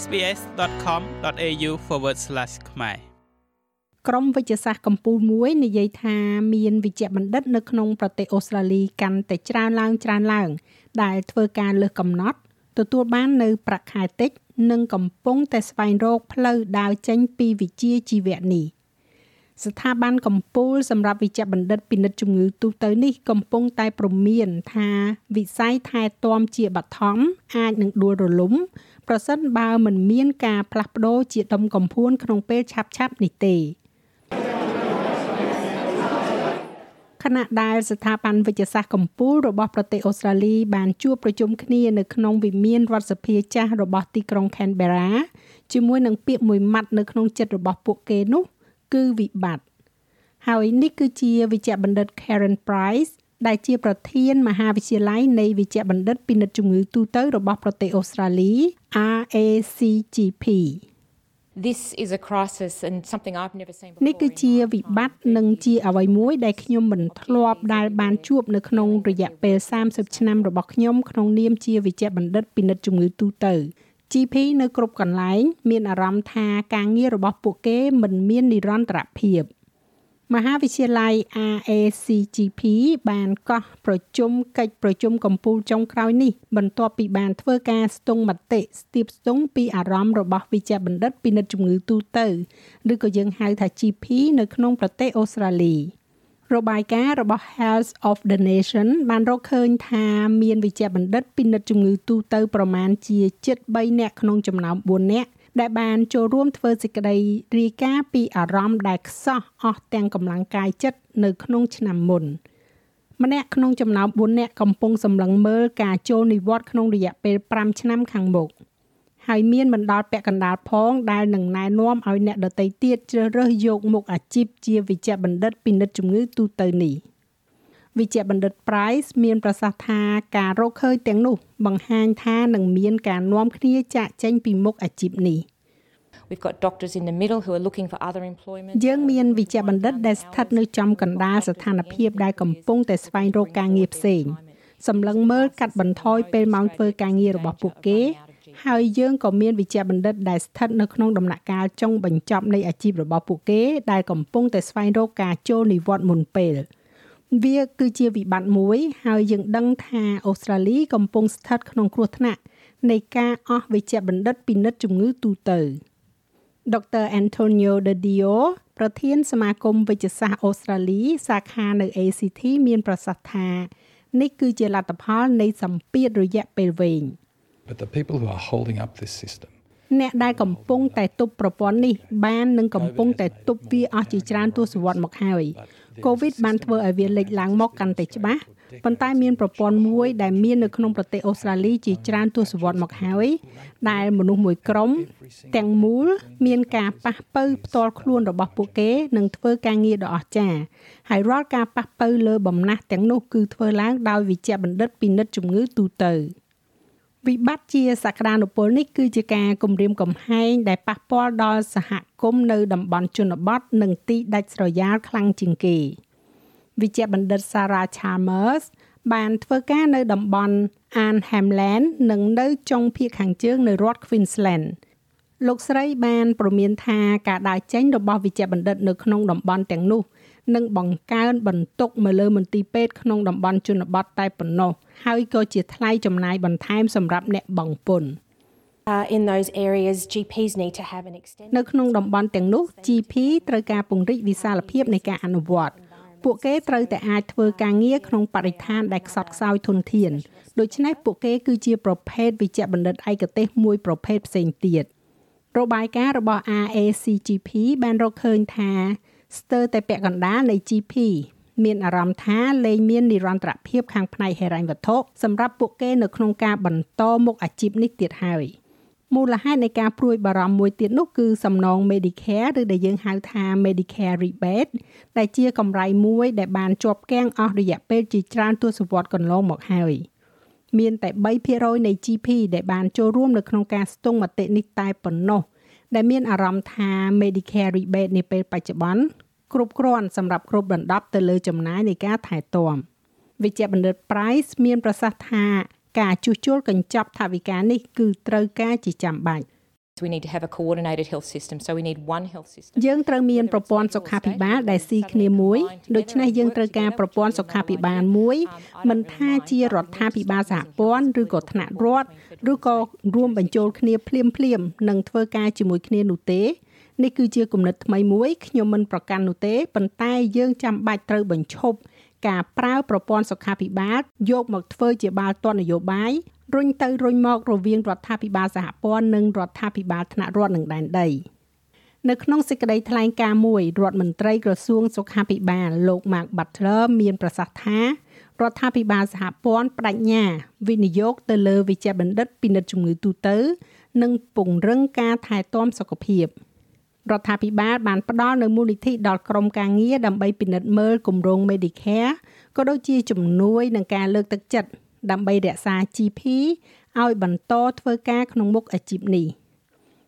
sbs.com.au/ ខ្មែរក្រមវិទ្យាសាស្ត្រកម្ពុជាមួយនិយាយថាមានវិជ្ជបណ្ឌិតនៅក្នុងប្រទេសអូស្ត្រាលីកាន់តែច្រើនឡើងច្រើនឡើង ដែលធ្វើការលើសកំណត់ទទួលបាននៅប្រាក់ខែតិចនិងកំពុងតែស្វែងរកផ្លូវដើរចេញពីវិជ្ជាជីវៈនេះស្ថាប័នកម្ពុជាសម្រាប់វិជ្ជបណ្ឌិតពិនិត្យជំងឺទូទៅនេះកំពុងតែព្រមានថាវិស័យថែទាំជាបឋមអាចនឹងដួលរលំ ប្រសិនបើមិនមានការផ្លាស់ប្ដូរជាដុំកំភួនក្នុងពេលឆាប់ៗនេះទេខណៈដែលស្ថាប័នវិទ្យាសាស្ត្រកម្ពុជារបស់ប្រទេសអូស្ត្រាលីបានជួបប្រជុំគ្នានៅក្នុងវិមានរដ្ឋសភាចាស់របស់ទីក្រុង Canberra ជាមួយនឹងពាក្យមួយម៉ាត់នៅក្នុងចិត្តរបស់ពួកគេនោះ គឺវិបត្តិហើយនេះគឺជាវិជ្ជបណ្ឌិត Karen Price ដែលជាប្រធានមហាវិទ្យាល័យនៃវិជ្ជបណ្ឌិតពិនិត្យជំងឺទូទៅរបស់ប្រទេសអូស្ត្រាលី RACGP This is a crisis and something I've never seen before. នេះគឺជាវិបត្តិនិងជាអ្វីមួយដែលខ្ញុំមិនធ្លាប់ដែលបានជួបនៅក្នុងរយៈពេល30ឆ្នាំរបស់ខ្ញុំក្នុងនាមជាវិជ្ជបណ្ឌិតពិនិត្យជំងឺទូទៅ GP នៅគ្រប់កន្លែង មានអារម្មណ៍ថាការងាររបស់ពួកគេមិនមាននិរន្តរភាព។ មហាវិទ្យាល័យ RACGP បានកោះប្រជុំកិច្ចប្រជុំកំពូលចុងក្រោយនេះបន្ទាប់ពីបានធ្វើការស្ទង់មតិស្ទាបស្ទង់ពីអារម្មណ៍របស់វិជ្ជបណ្ឌិតពិនិត្យជំងឺទូទៅឬក៏យើងហៅថា GP នៅក្នុងប្រទេសអូស្ត្រាលីរបាយការណ៍របស់ Health of the Nation បានរកឃើញថាមានវិជ្ជបណ្ឌិតពិនិត្យជំងឺទូទៅប្រមាណជា73នាក់ក្នុងចំណោម4នាក់ ដែលបានចូលរួមធ្វើសេចក្តីរាយការណ៍ពីអារម្មណ៍ដែលខ្សោះអស់ទាំងកម្លាំងកាយចិត្តនៅក្នុងឆ្នាំមុនម្នាក់ក្នុងចំណោម4នាក់កំពុងសម្លឹងមើលការចូលនិវត្តន៍ក្នុងរយៈពេល5ឆ្នាំខាងមុខហើយមានបណ្ដាលពាក់កណ្ដាលផងដែលនឹងណែនាំឲ្យអ្នកដទៃទៀតជ្រើសរើសយកមុខអាជីពជាវិជ្ជបណ្ឌិតពិនិត្យជំងឺទូទៅនេះ។ វិជ្ជបណ្ឌិត Price មានប្រសាសន៍ថាការរកឃើញទាំងនោះ បង្ហាញថានឹងមានការនាំគ្នាចាក់ចេញពីមុខអាជីពនេះ We've got doctors in the middle who are looking for other employment. យើងមានវិជ្ជបណ្ឌិតដែលស្ថិតនៅចំកណ្ដាលស្ថានភាពដែលកំពុងតែស្វែងរកការងារផ្សេងសម្លឹងមើលកាត់បន្ថយពេលម៉ោងធ្វើការងាររបស់ពួកគេ ហើយយើងក៏មានវិជ្ជបណ្ឌិតដែលស្ថិតនៅក្នុងដំណាក់កាលចុងបញ្ចប់នៃអាជីពរបស់ពួកគេដែលកំពុងតែស្វែងរកការចូលនិវត្តន៍មុនពេល។ វាគឺជាវិបត្តិមួយហើយយើងដឹងថាអូស្ត្រាលីកំពុងស្ថិតក្នុងគ្រោះថ្នាក់នៃការអស់វិជ្ជបណ្ឌិតពិនិត្យជំងឺទូទៅដុកទ័រ Antonio De Dio ប្រធានសមាគមវិជ្ជសាស្ត្រអូស្ត្រាលីសាខានៅ ACT មានប្រសាសន៍ថានេះគឺជាលទ្ធផលនៃសម្ពាធរយៈពេលវែង But the people who are holding up this system អ្នកដែលកំពុងតែទប់ប្រព័ន្ធនេះបាននឹងកំពុងតែទប់វាអស់ជាច្រើនទសវត្សរ៍មកហើយកូវីដបានធ្វើឲ្យវាលេចឡើងមកកាន់តែច្បាស់ប៉ុន្តែមានប្រព័ន្ធមួយដែលមាននៅក្នុងប្រទេសអូស្ត្រាលីជាច្រើនទសវត្សរ៍មកហើយដែលមនុស្សមួយក្រុមទាំងមូលមានការប៉ះពៅផ្ទាល់ខ្លួនរបស់ពួកគេនឹងធ្វើការងារដ៏អស្ចារ្យហើយរាល់ការប៉ះពៅលើបំណះទាំងនោះគឺធ្វើឡើងដោយវិជ្ជបណ្ឌិតពិនិត្យជំងឺទូទៅ។ វិបត្តិជាសក្តានុពលនេះគឺជាការគំរាមកំហែងដែលប៉ះពាល់ដល់សហគមន៍នៅតំបន់ជនបទនិងទីដាច់ស្រយាលខ្លាំងជាងគេវិជ្ជបណ្ឌិត Sarah Chalmers បានធ្វើការនៅតំបន់ Arnhem Land និងនៅចុងភាគខាងជើងនៃរដ្ឋ Queensland លោកស្រីបានព្រមានថាការដើរចេញរបស់វិជ្ជបណ្ឌិតនៅក្នុងតំបន់ទាំងនោះ និងបង្កើនបន្ទុកមកលើមន្ទីរពេទ្យក្នុងតំបន់ជនបទតែប៉ុណ្ណោះហើយក៏ជាថ្លៃចំណាយបន្ថែមសម្រាប់អ្នកបង់ពន្ធ Uh, in those areas GPs need to have an extended នៅក្នុងតំបន់ទាំងនោះ GP ត្រូវការពង្រីកវិសាលភាពនៃការអនុវត្តពួកគេត្រូវតែអាចធ្វើការងារក្នុងបរិស្ថានដែលខ្សត់ខ្សោយធនធានដូច្នេះពួកគេគឺជាប្រភេទវិជ្ជបណ្ឌិតឯកទេសមួយប្រភេទផ្សេងទៀតរបាយការណ៍របស់ RACGP បានរកឃើញថា ស្ទើរតែពាក់កណ្ដាលនៃ GP មានអារម្មណ៍ថាលែងមាននិរន្តរភាពខាងផ្នែកហិរញ្ញវត្ថុសម្រាប់ពួកគេនៅក្នុងការបន្តមុខអាជីពនេះទៀតហើយមូលហេតុនៃការព្រួយបារម្ភមួយទៀតនោះគឺសំណង Medicare ឬដែលយើងហៅថា Medicare rebate ដែលជាកម្រៃមួយដែលបានជាប់គាំងអស់រយៈពេលជាច្រើនទសវត្សរ៍កន្លងមកហើយមានតែ3%នៃ GP ដែលបានចូលរួមនៅក្នុងការស្ទង់មតិនេះតែប៉ុណ្ណោះដែលមានអារម្មណ៍ថា Medicare rebate នាពេលបច្ចុប្បន្ន គ្រប់គ្រាន់សម្រាប់គ្រប់ដណ្ដប់ទៅលើចំណាយនៃការថែទាំវិជ្ជបណ្ឌិត Price មានប្រសាសន៍ថាការជួសជុលកញ្ចប់ថវិកានេះគឺត្រូវការជាចាំបាច់ We need to have a coordinated health system. So we need one health system. យើងត្រូវមានប្រព័ន្ធសុខាភិបាលដែលស៊ីគ្នាមួយដូច្នេះយើងត្រូវការប្រព័ន្ធសុខាភិបាលមួយមិនថាជារដ្ឋាភិបាលសហព័ន្ធឬក៏ថ្នាក់រដ្ឋឬក៏រួមបញ្ចូលគ្នាភ្លាមភ្លាមនិងធ្វើការជាមួយគ្នានោះទេ នេះគឺជាគំនិតថ្មីមួយខ្ញុំមិនប្រកាន់នោះទេប៉ុន្តែយើងចាំបាច់ត្រូវបញ្ឈប់ការប្រើប្រព័ន្ធសុខាភិបាលយកមកធ្វើជាបាល់ទាត់នយោបាយរុញទៅរុញមករវាងរដ្ឋាភិបាលសហព័ន្ធនិងរដ្ឋាភិបាលថ្នាក់រដ្ឋនឹងដែនដីនៅក្នុងសេចក្តីថ្លែងការណ៍មួយរដ្ឋមន្ត្រីក្រសួងសុខាភិបាលលោក Mark Butler មានប្រសាសន៍ថារដ្ឋាភិបាលសហព័ន្ធបដិញ្ញា វិនិយោគទៅលើវិជ្ជបណ្ឌិតពិនិត្យជំងឺទូទៅ និងពង្រឹងការថែទាំសុខភាព រដ្ឋាភិបាលបានផ្ដល់នូវមូលនិធិដល់ក្រមការងារដើម្បីពិនិត្យមើលគម្រោង Medicare ក៏ដូចជាជំនួយនឹងការលើកទឹកចិត្តដើម្បីរក្សា GP ឲ្យបន្តធ្វើការក្នុងមុខអាជីពនេះ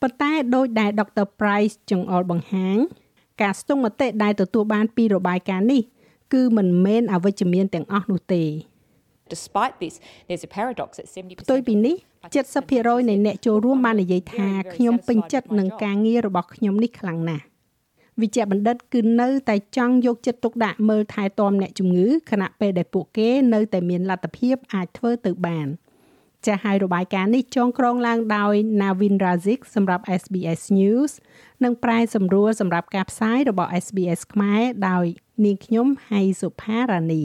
ប៉ុន្តែដោយដែល Dr. Price ចង្អុលបង្ហាញ ការស្ទង់មតិដែលទទួលបានពីរបាយការណ៍នេះ គឺមិនមែនអវិជ្ជមានទាំងអស់នោះទេ Despite this, there's a paradox that 70%ផ្ទុយពីនេះ70%នៃអ្នកចូលរួមបាននិយាយថាខ្ញុំពេញចិត្តនឹងការងាររបស់ខ្ញុំនេះខ្លាំងណាស់វិជ្ជបណ្ឌិតគឺនៅតែចង់យកចិត្តទុកដាក់មើលថែទាំអ្នកជំងឺខណៈពេលដែលពួកគេនៅតែមានលទ្ធភាពអាចធ្វើទៅបានចាស់ហើយរបាយការណ៍នេះចងក្រងឡើងដោយ Navin Razik សម្រាប់ SBS News និងប្រែសម្រួលសម្រាប់ការផ្សាយរបស់ SBS ខ្មែរដោយនាងខ្ញុំហៃសុផារ៉ានី